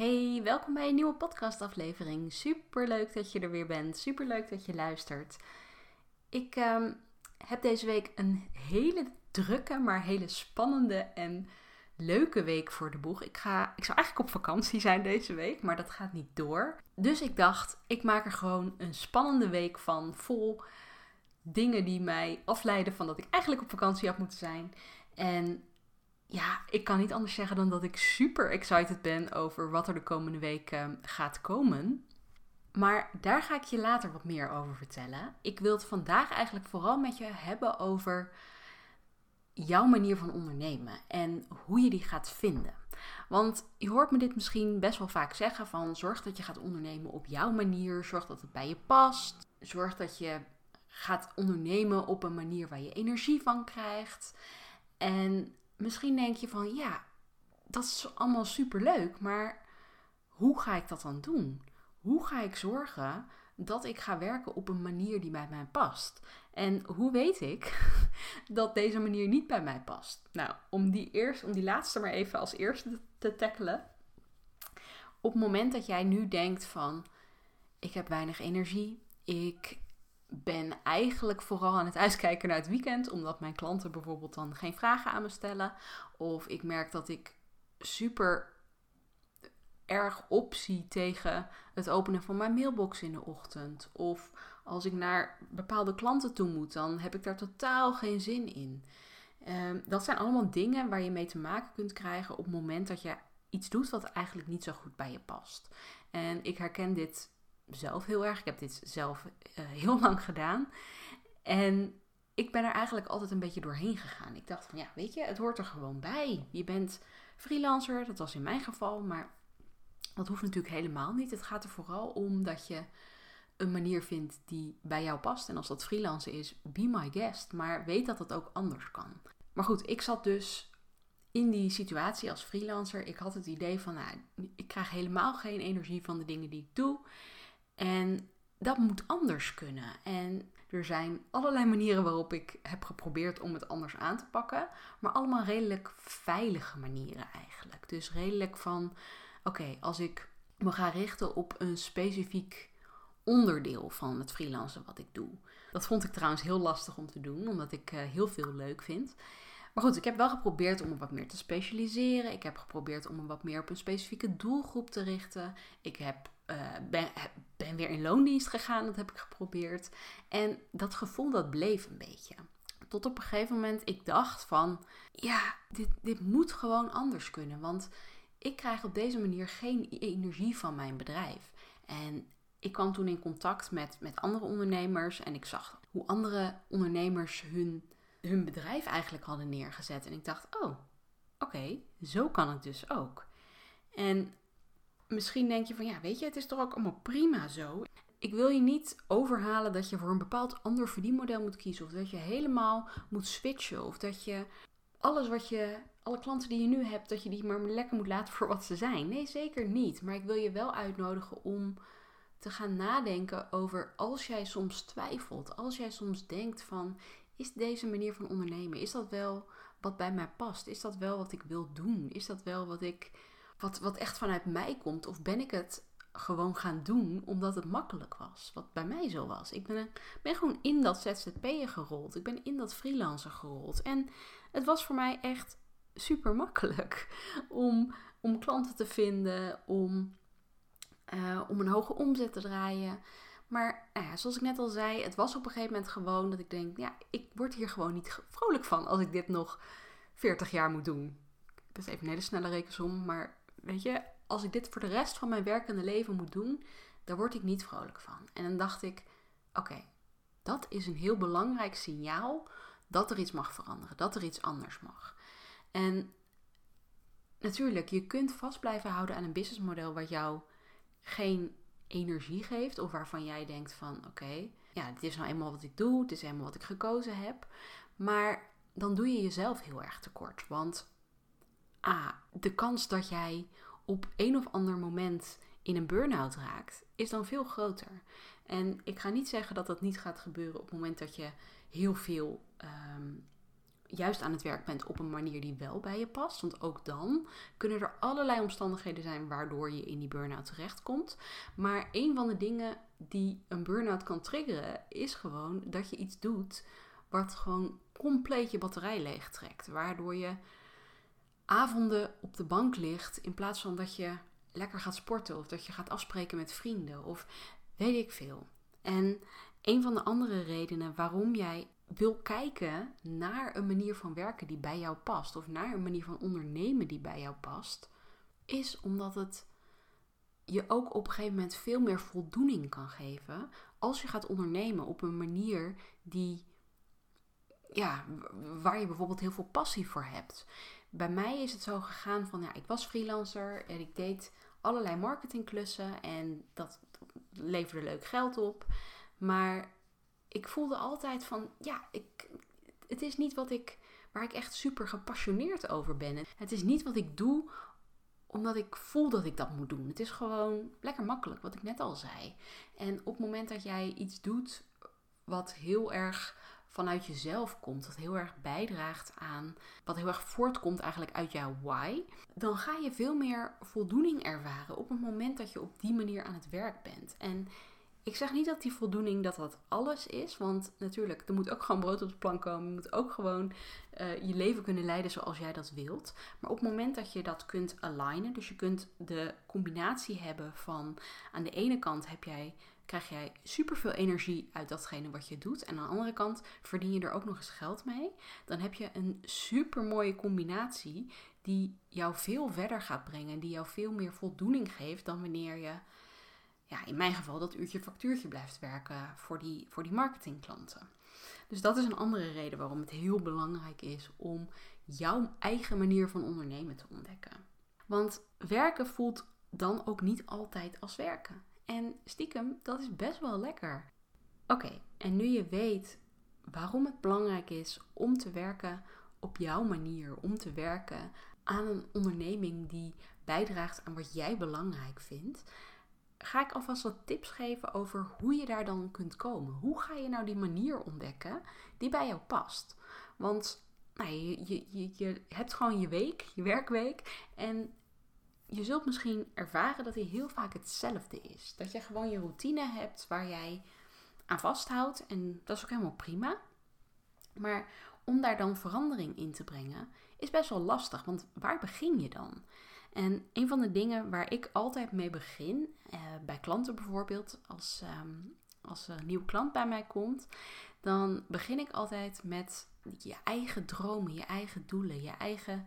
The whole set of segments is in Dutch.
Hey, welkom bij een nieuwe podcastaflevering. Super leuk dat je er weer bent. Super leuk dat je luistert. Ik ehm, heb deze week een hele drukke, maar hele spannende en leuke week voor de boeg. Ik, ga, ik zou eigenlijk op vakantie zijn deze week, maar dat gaat niet door. Dus ik dacht, ik maak er gewoon een spannende week van, vol dingen die mij afleiden van dat ik eigenlijk op vakantie had moeten zijn. En ja, ik kan niet anders zeggen dan dat ik super excited ben over wat er de komende week ehm, gaat komen. Maar daar ga ik je later wat meer over vertellen. Ik wil het vandaag eigenlijk vooral met je hebben over jouw manier van ondernemen en hoe je die gaat vinden. Want je hoort me dit misschien best wel vaak zeggen van zorg dat je gaat ondernemen op jouw manier, zorg dat het bij je past, zorg dat je gaat ondernemen op een manier waar je energie van krijgt. En misschien denk je van ja, dat is allemaal super leuk, maar hoe ga ik dat dan doen? Hoe ga ik zorgen dat ik ga werken op een manier die bij mij past? En hoe weet ik dat deze manier niet bij mij past? Nou, om die, eerst, om die laatste maar even als eerste te tackelen. Op het moment dat jij nu denkt van ik heb weinig energie, ik ben eigenlijk vooral aan het uitkijken naar het weekend, omdat mijn klanten bijvoorbeeld dan geen vragen aan me stellen. Of ik merk dat ik super erg opzie tegen het openen van mijn mailbox in de ochtend. Of als ik naar bepaalde klanten toe moet, dan heb ik daar totaal geen zin in. Um, dat zijn allemaal dingen waar je mee te maken kunt krijgen op het moment dat je iets doet wat eigenlijk niet zo goed bij je past. En ik herken dit zelf heel erg. Ik heb dit zelf uh, heel lang gedaan. En ik ben er eigenlijk altijd een beetje doorheen gegaan. Ik dacht van ja, weet je, het hoort er gewoon bij. Je bent freelancer, dat was in mijn geval, maar dat hoeft natuurlijk helemaal niet. Het gaat er vooral om dat je een manier vindt die bij jou past. En als dat freelancen is, be my guest. Maar weet dat het ook anders kan. Maar goed, ik zat dus in die situatie als freelancer. Ik had het idee van, nou, ik krijg helemaal geen energie van de dingen die ik doe. En dat moet anders kunnen. En er zijn allerlei manieren waarop ik heb geprobeerd om het anders aan te pakken. Maar allemaal redelijk veilige manieren eigenlijk. Dus redelijk van, oké, als ik me ga richten op een specifiek onderdeel van het freelancen wat ik doe. Dat vond ik trouwens heel lastig om te doen, omdat ik uh, heel veel leuk vind. Maar goed, ik heb wel geprobeerd om me wat meer te specialiseren. Ik heb geprobeerd om me wat meer op een specifieke doelgroep te richten. Ik heb, uh, ben, ben weer in loondienst gegaan, dat heb ik geprobeerd. En dat gevoel dat bleef een beetje. Tot op een gegeven moment ik dacht van, ja, dit, dit moet gewoon anders kunnen. Want ik krijg op deze manier geen energie van mijn bedrijf. En ik kwam toen in contact met, met andere ondernemers en ik zag hoe andere ondernemers hun hun bedrijf eigenlijk hadden neergezet. En ik dacht, oh, oké, zo kan het dus ook. En misschien denk je van, ja, weet je, het is toch ook allemaal prima zo. Ik wil je niet overhalen dat je voor een bepaald ander verdienmodel moet kiezen. Of dat je helemaal moet switchen. Of dat je alles wat je, alle klanten die je nu hebt, dat je die maar lekker moet laten voor wat ze zijn. Nee, zeker niet. Maar ik wil je wel uitnodigen om te gaan nadenken over als jij soms twijfelt. Als jij soms denkt van, is deze manier van ondernemen, is dat wel wat bij mij past? Is dat wel wat ik wil doen? Is dat wel wat ik, wat, wat echt vanuit mij komt? Of ben ik het gewoon gaan doen omdat het makkelijk was? Wat bij mij zo was. Ik ben, ben gewoon in dat ZZP'en gerold. Ik ben in dat freelancer gerold. En het was voor mij echt super makkelijk om, om klanten te vinden, om, uh, om een hoge omzet te draaien. Maar nou ja, zoals ik net al zei, het was op een gegeven moment gewoon dat ik denk, ja, ik word hier gewoon niet vrolijk van als ik dit nog 40 jaar moet doen. Dat is even een hele snelle rekensom, maar weet je, als ik dit voor de rest van mijn werkende leven moet doen, daar word ik niet vrolijk van. En dan dacht ik, oké, dat is een heel belangrijk signaal dat er iets mag veranderen, dat er iets anders mag. En natuurlijk, je kunt vast blijven houden aan een businessmodel wat jou geen energie geeft of waarvan jij denkt van oké, ja, dit is nou eenmaal wat ik doe, dit is eenmaal wat ik gekozen heb. Maar dan doe je jezelf heel erg tekort. Want A, de kans dat jij op een of ander moment in een burn-out raakt, is dan veel groter. En ik ga niet zeggen dat dat niet gaat gebeuren op het moment dat je heel veel um, juist aan het werk bent op een manier die wel bij je past. Want ook dan kunnen er allerlei omstandigheden zijn waardoor je in die burn-out terechtkomt. Maar een van de dingen die een burn-out kan triggeren, is gewoon dat je iets doet wat gewoon compleet je batterij leegtrekt. Waardoor je avonden op de bank ligt in plaats van dat je lekker gaat sporten of dat je gaat afspreken met vrienden of weet ik veel. En een van de andere redenen waarom jij wil kijken naar een manier van werken die bij jou past, of naar een manier van ondernemen die bij jou past, is omdat het je ook op een gegeven moment veel meer voldoening kan geven als je gaat ondernemen op een manier die, ja, waar je bijvoorbeeld heel veel passie voor hebt. Bij mij is het zo gegaan van, ja, ik was freelancer en ik deed allerlei marketingklussen en dat leverde leuk geld op. Maar ik voelde altijd van, ja, ik, het is niet wat ik, waar ik echt super gepassioneerd over ben. Het is niet wat ik doe omdat ik voel dat ik dat moet doen. Het is gewoon lekker makkelijk, wat ik net al zei. En op het moment dat jij iets doet wat heel erg vanuit jezelf komt, wat heel erg bijdraagt aan, wat heel erg voortkomt eigenlijk uit jouw why, dan ga je veel meer voldoening ervaren op het moment dat je op die manier aan het werk bent. En ik zeg niet dat die voldoening dat dat alles is, want natuurlijk, er moet ook gewoon brood op de plank komen. Je moet ook gewoon uh, je leven kunnen leiden zoals jij dat wilt. Maar op het moment dat je dat kunt alignen, dus je kunt de combinatie hebben van aan de ene kant heb jij, krijg jij superveel energie uit datgene wat je doet. En aan de andere kant verdien je er ook nog eens geld mee. Dan heb je een super mooie combinatie die jou veel verder gaat brengen. Die jou veel meer voldoening geeft dan wanneer je ja, in mijn geval dat uurtje factuurtje blijft werken voor die, voor die marketingklanten. Dus dat is een andere reden waarom het heel belangrijk is om jouw eigen manier van ondernemen te ontdekken. Want werken voelt dan ook niet altijd als werken. En stiekem, dat is best wel lekker. Oké, en nu je weet waarom het belangrijk is om te werken op jouw manier, om te werken aan een onderneming die bijdraagt aan wat jij belangrijk vindt, ga ik alvast wat tips geven over hoe je daar dan kunt komen. Hoe ga je nou die manier ontdekken die bij jou past? Want nou, je, je, je, je hebt gewoon je week, je werkweek. En je zult misschien ervaren dat die heel vaak hetzelfde is. Dat je gewoon je routine hebt waar jij aan vasthoudt. En dat is ook helemaal prima. Maar om daar dan verandering in te brengen, is best wel lastig. Want waar begin je dan? En een van de dingen waar ik altijd mee begin, eh, bij klanten bijvoorbeeld, als, ehm, als een nieuwe klant bij mij komt, dan begin ik altijd met je eigen dromen, je eigen doelen, je eigen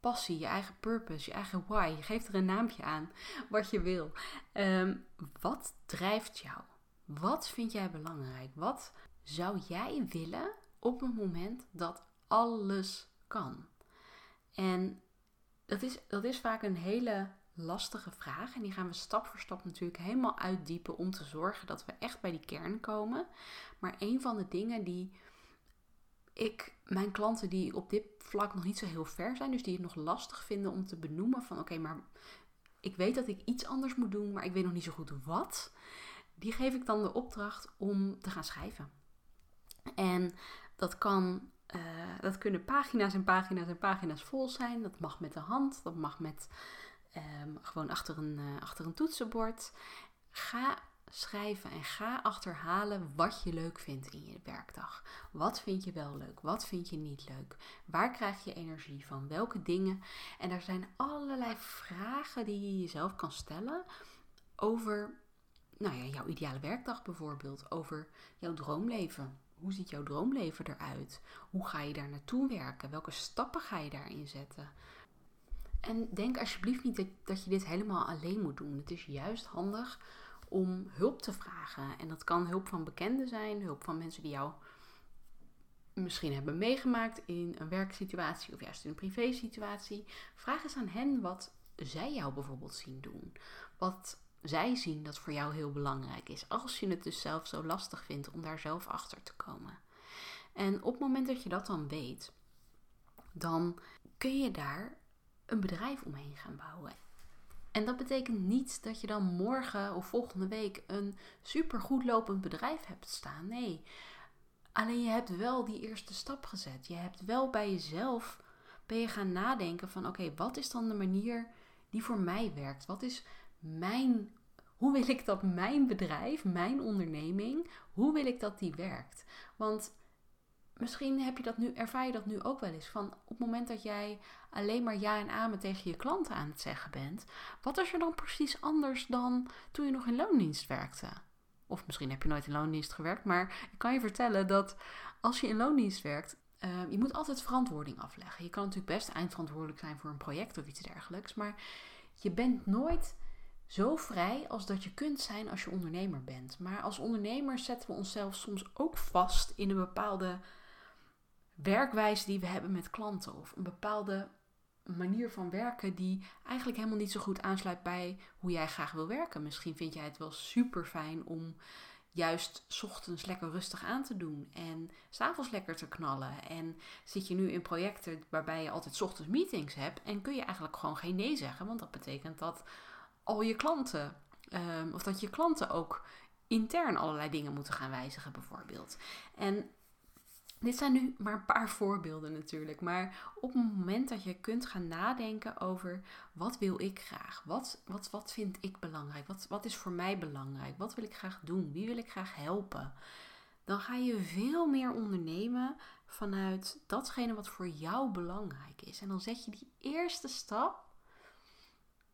passie, je eigen purpose, je eigen why. Je geeft er een naampje aan, wat je wil. Ehm, wat drijft jou? Wat vind jij belangrijk? Wat zou jij willen op een moment dat alles kan? En dat is, dat is vaak een hele lastige vraag. En die gaan we stap voor stap natuurlijk helemaal uitdiepen om te zorgen dat we echt bij die kern komen. Maar een van de dingen die ik, mijn klanten die op dit vlak nog niet zo heel ver zijn, dus die het nog lastig vinden om te benoemen van oké, maar ik weet dat ik iets anders moet doen, maar ik weet nog niet zo goed wat. Die geef ik dan de opdracht om te gaan schrijven. En dat kan uh, dat kunnen pagina's en pagina's en pagina's vol zijn. Dat mag met de hand, dat mag met um, gewoon achter een, uh, achter een toetsenbord. Ga schrijven en ga achterhalen wat je leuk vindt in je werkdag. Wat vind je wel leuk? Wat vind je niet leuk? Waar krijg je energie van? Welke dingen? En er zijn allerlei vragen die je jezelf kan stellen over nou ja, jouw ideale werkdag bijvoorbeeld, over jouw droomleven. Hoe ziet jouw droomleven eruit? Hoe ga je daar naartoe werken? Welke stappen ga je daarin zetten? En denk alsjeblieft niet dat, je dit helemaal alleen moet doen. Het is juist handig om hulp te vragen. En dat kan hulp van bekenden zijn, hulp van mensen die jou misschien hebben meegemaakt in een werksituatie of juist in een privésituatie. Vraag eens aan hen wat zij jou bijvoorbeeld zien doen. Wat zij zien dat voor jou heel belangrijk is. Als je het dus zelf zo lastig vindt om daar zelf achter te komen. En op het moment dat je dat dan weet, dan kun je daar een bedrijf omheen gaan bouwen. En dat betekent niet dat je dan morgen of volgende week een super goed lopend bedrijf hebt staan. Nee, Alleen je hebt wel die eerste stap gezet. Je hebt wel bij jezelf ben je gaan nadenken van oké, wat is dan de manier die voor mij werkt? Wat is mijn hoe wil ik dat mijn bedrijf, mijn onderneming, hoe wil ik dat die werkt? Want misschien heb je dat nu, ervaar je dat nu ook wel eens. Van op het moment dat jij alleen maar ja en amen tegen je klanten aan het zeggen bent, wat is er dan precies anders dan toen je nog in loondienst werkte? Of misschien heb je nooit in loondienst gewerkt, maar ik kan je vertellen dat als je in loondienst werkt, uh, je moet altijd verantwoording afleggen. Je kan natuurlijk best eindverantwoordelijk zijn voor een project of iets dergelijks, maar je bent nooit zo vrij als dat je kunt zijn als je ondernemer bent. Maar als ondernemer zetten we onszelf soms ook vast in een bepaalde werkwijze die we hebben met klanten of een bepaalde manier van werken die eigenlijk helemaal niet zo goed aansluit bij hoe jij graag wil werken. Misschien vind jij het wel super fijn om juist ochtends lekker rustig aan te doen en s'avonds lekker te knallen. En zit je nu in projecten waarbij je altijd ochtends meetings hebt en kun je eigenlijk gewoon geen nee zeggen, want dat betekent dat al je klanten, um, of dat je klanten ook intern allerlei dingen moeten gaan wijzigen, bijvoorbeeld. En dit zijn nu maar een paar voorbeelden natuurlijk. Maar op het moment dat je kunt gaan nadenken over wat wil ik graag? Wat, wat, wat vind ik belangrijk? Wat, wat is voor mij belangrijk? Wat wil ik graag doen? Wie wil ik graag helpen? Dan ga je veel meer ondernemen vanuit datgene wat voor jou belangrijk is. En dan zet je die eerste stap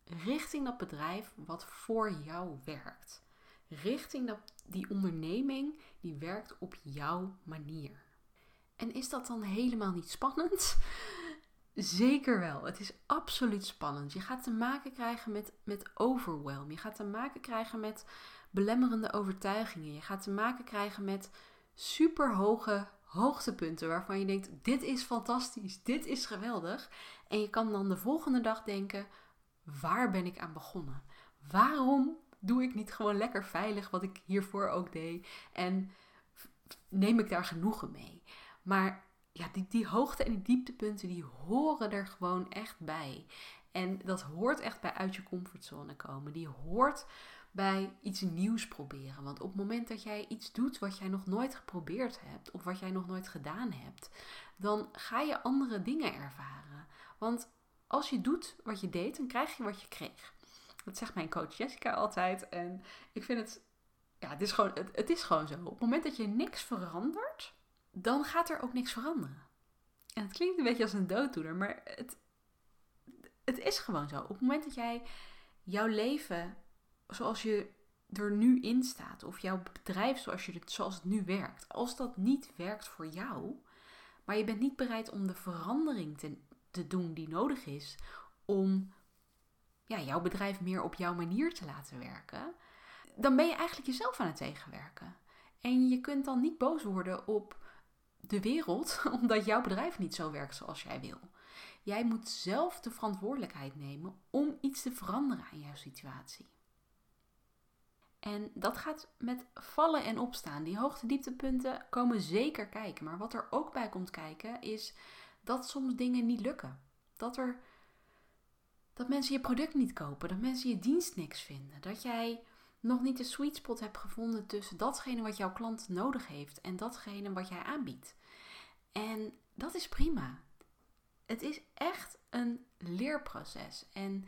richting dat bedrijf wat voor jou werkt. Richting dat, die onderneming die werkt op jouw manier. En is dat dan helemaal niet spannend? Zeker wel. Het is absoluut spannend. Je gaat te maken krijgen met, met overwhelm. Je gaat te maken krijgen met belemmerende overtuigingen. Je gaat te maken krijgen met superhoge hoogtepunten waarvan je denkt: dit is fantastisch, dit is geweldig. En je kan dan de volgende dag denken: waar ben ik aan begonnen? Waarom doe ik niet gewoon lekker veilig wat ik hiervoor ook deed? En neem ik daar genoegen mee? Maar ja, die, die hoogte en die dieptepunten, die horen er gewoon echt bij. En dat hoort echt bij uit je comfortzone komen. Die hoort bij iets nieuws proberen. Want op het moment dat jij iets doet wat jij nog nooit geprobeerd hebt, of wat jij nog nooit gedaan hebt, dan ga je andere dingen ervaren. Want als je doet wat je deed, dan krijg je wat je kreeg. Dat zegt mijn coach Jessica altijd. En ik vind het, ja, het is gewoon, het, het is gewoon zo. Op het moment dat je niks verandert, dan gaat er ook niks veranderen. En het klinkt een beetje als een dooddoener, maar het, het is gewoon zo. Op het moment dat jij jouw leven zoals je er nu in staat, of jouw bedrijf zoals, je zoals het nu werkt, als dat niet werkt voor jou, maar je bent niet bereid om de verandering te, te doen die nodig is om ja, jouw bedrijf meer op jouw manier te laten werken, dan ben je eigenlijk jezelf aan het tegenwerken. En je kunt dan niet boos worden op de wereld omdat jouw bedrijf niet zo werkt zoals jij wil. Jij moet zelf de verantwoordelijkheid nemen om iets te veranderen aan jouw situatie. En dat gaat met vallen en opstaan. Die hoogte-dieptepunten komen zeker kijken. Maar wat er ook bij komt kijken is dat soms dingen niet lukken. Dat er dat mensen je product niet kopen, dat mensen je dienst niks vinden, dat jij nog niet de sweet spot hebt gevonden tussen datgene wat jouw klant nodig heeft en datgene wat jij aanbiedt. En dat is prima. Het is echt een leerproces. En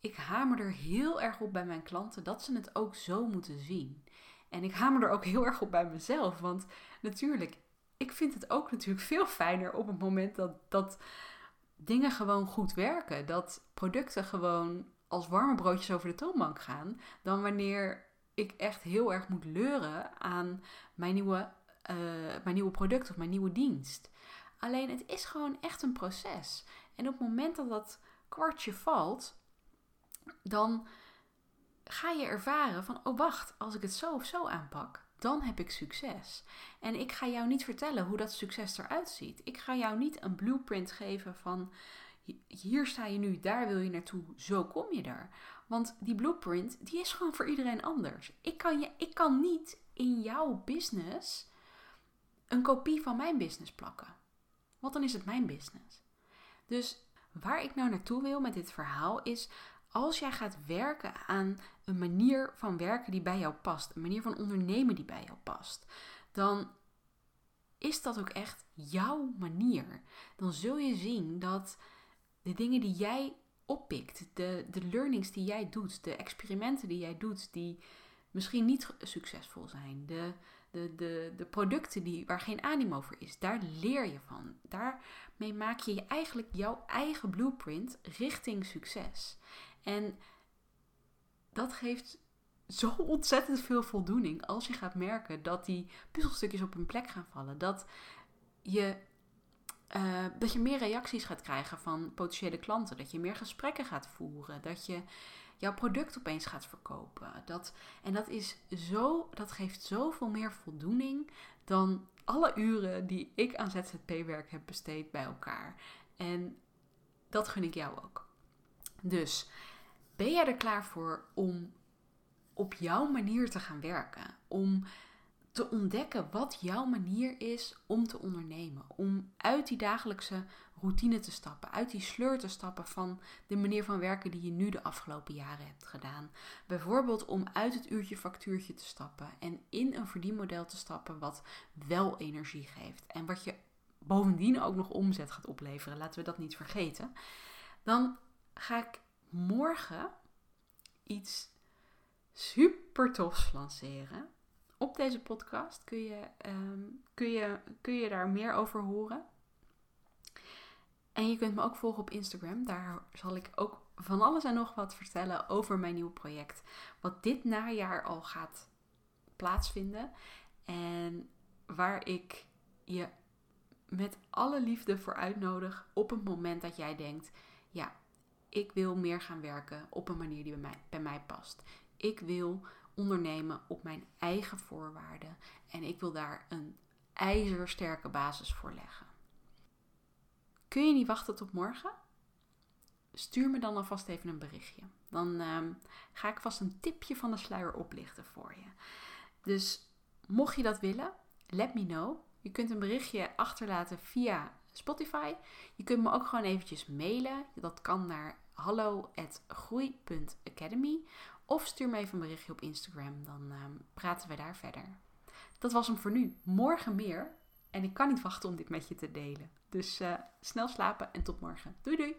ik hamer er heel erg op bij mijn klanten dat ze het ook zo moeten zien. En ik hamer er ook heel erg op bij mezelf. Want natuurlijk, ik vind het ook natuurlijk veel fijner op het moment dat, dat dingen gewoon goed werken. Dat producten gewoon als warme broodjes over de toonbank gaan. Dan wanneer ik echt heel erg moet leuren aan mijn nieuwe, uh, mijn nieuwe product of mijn nieuwe dienst. Alleen het is gewoon echt een proces. En op het moment dat dat kwartje valt, dan ga je ervaren van, oh wacht, als ik het zo of zo aanpak, dan heb ik succes. En ik ga jou niet vertellen hoe dat succes eruit ziet. Ik ga jou niet een blueprint geven van, hier sta je nu, daar wil je naartoe, zo kom je daar. Want die blueprint, die is gewoon voor iedereen anders. Ik kan, je, ik kan niet in jouw business een kopie van mijn business plakken. Want dan is het mijn business. Dus waar ik nou naartoe wil met dit verhaal is als jij gaat werken aan een manier van werken die bij jou past, een manier van ondernemen die bij jou past, dan is dat ook echt jouw manier. Dan zul je zien dat de dingen die jij oppikt, de, de learnings die jij doet, de experimenten die jij doet, die misschien niet succesvol zijn, de, de, de, de producten die, waar geen animo voor is, daar leer je van. Daarmee maak je eigenlijk jouw eigen blueprint richting succes. En dat geeft zo ontzettend veel voldoening als je gaat merken dat die puzzelstukjes op hun plek gaan vallen. Dat je, uh, dat je meer reacties gaat krijgen van potentiële klanten. Dat je meer gesprekken gaat voeren. Dat je jouw product opeens gaat verkopen. Dat, en dat is zo, dat geeft zoveel meer voldoening dan alle uren die ik aan ZZP-werk heb besteed bij elkaar. En dat gun ik jou ook. Dus ben jij er klaar voor om op jouw manier te gaan werken? Om te ontdekken wat jouw manier is om te ondernemen. Om uit die dagelijkse routine te stappen, uit die sleur te stappen van de manier van werken die je nu de afgelopen jaren hebt gedaan. Bijvoorbeeld om uit het uurtje factuurtje te stappen en in een verdienmodel te stappen wat wel energie geeft en wat je bovendien ook nog omzet gaat opleveren. Laten we dat niet vergeten. Dan ga ik morgen iets super tofs lanceren. Op deze podcast kun je, ehm, kun, je, kun je daar meer over horen. En je kunt me ook volgen op Instagram. Daar zal ik ook van alles en nog wat vertellen over mijn nieuwe project. Wat dit najaar al gaat plaatsvinden. En waar ik je met alle liefde voor uitnodig op het moment dat jij denkt: ik wil meer gaan werken op een manier die bij mij, bij mij past. Ik wil ondernemen op mijn eigen voorwaarden en ik wil daar een ijzersterke basis voor leggen. Kun je niet wachten tot morgen? Stuur me dan alvast even een berichtje. Dan ehm, ga ik vast een tipje van de sluier oplichten voor je. Dus mocht je dat willen, let me know. Je kunt een berichtje achterlaten via Spotify. Je kunt me ook gewoon eventjes mailen. Dat kan naar hallo@groei.academy of stuur me even een berichtje op Instagram. Dan ehm, praten we daar verder. Dat was hem voor nu. Morgen meer. En ik kan niet wachten om dit met je te delen. Dus uh, snel slapen en tot morgen. Doei doei!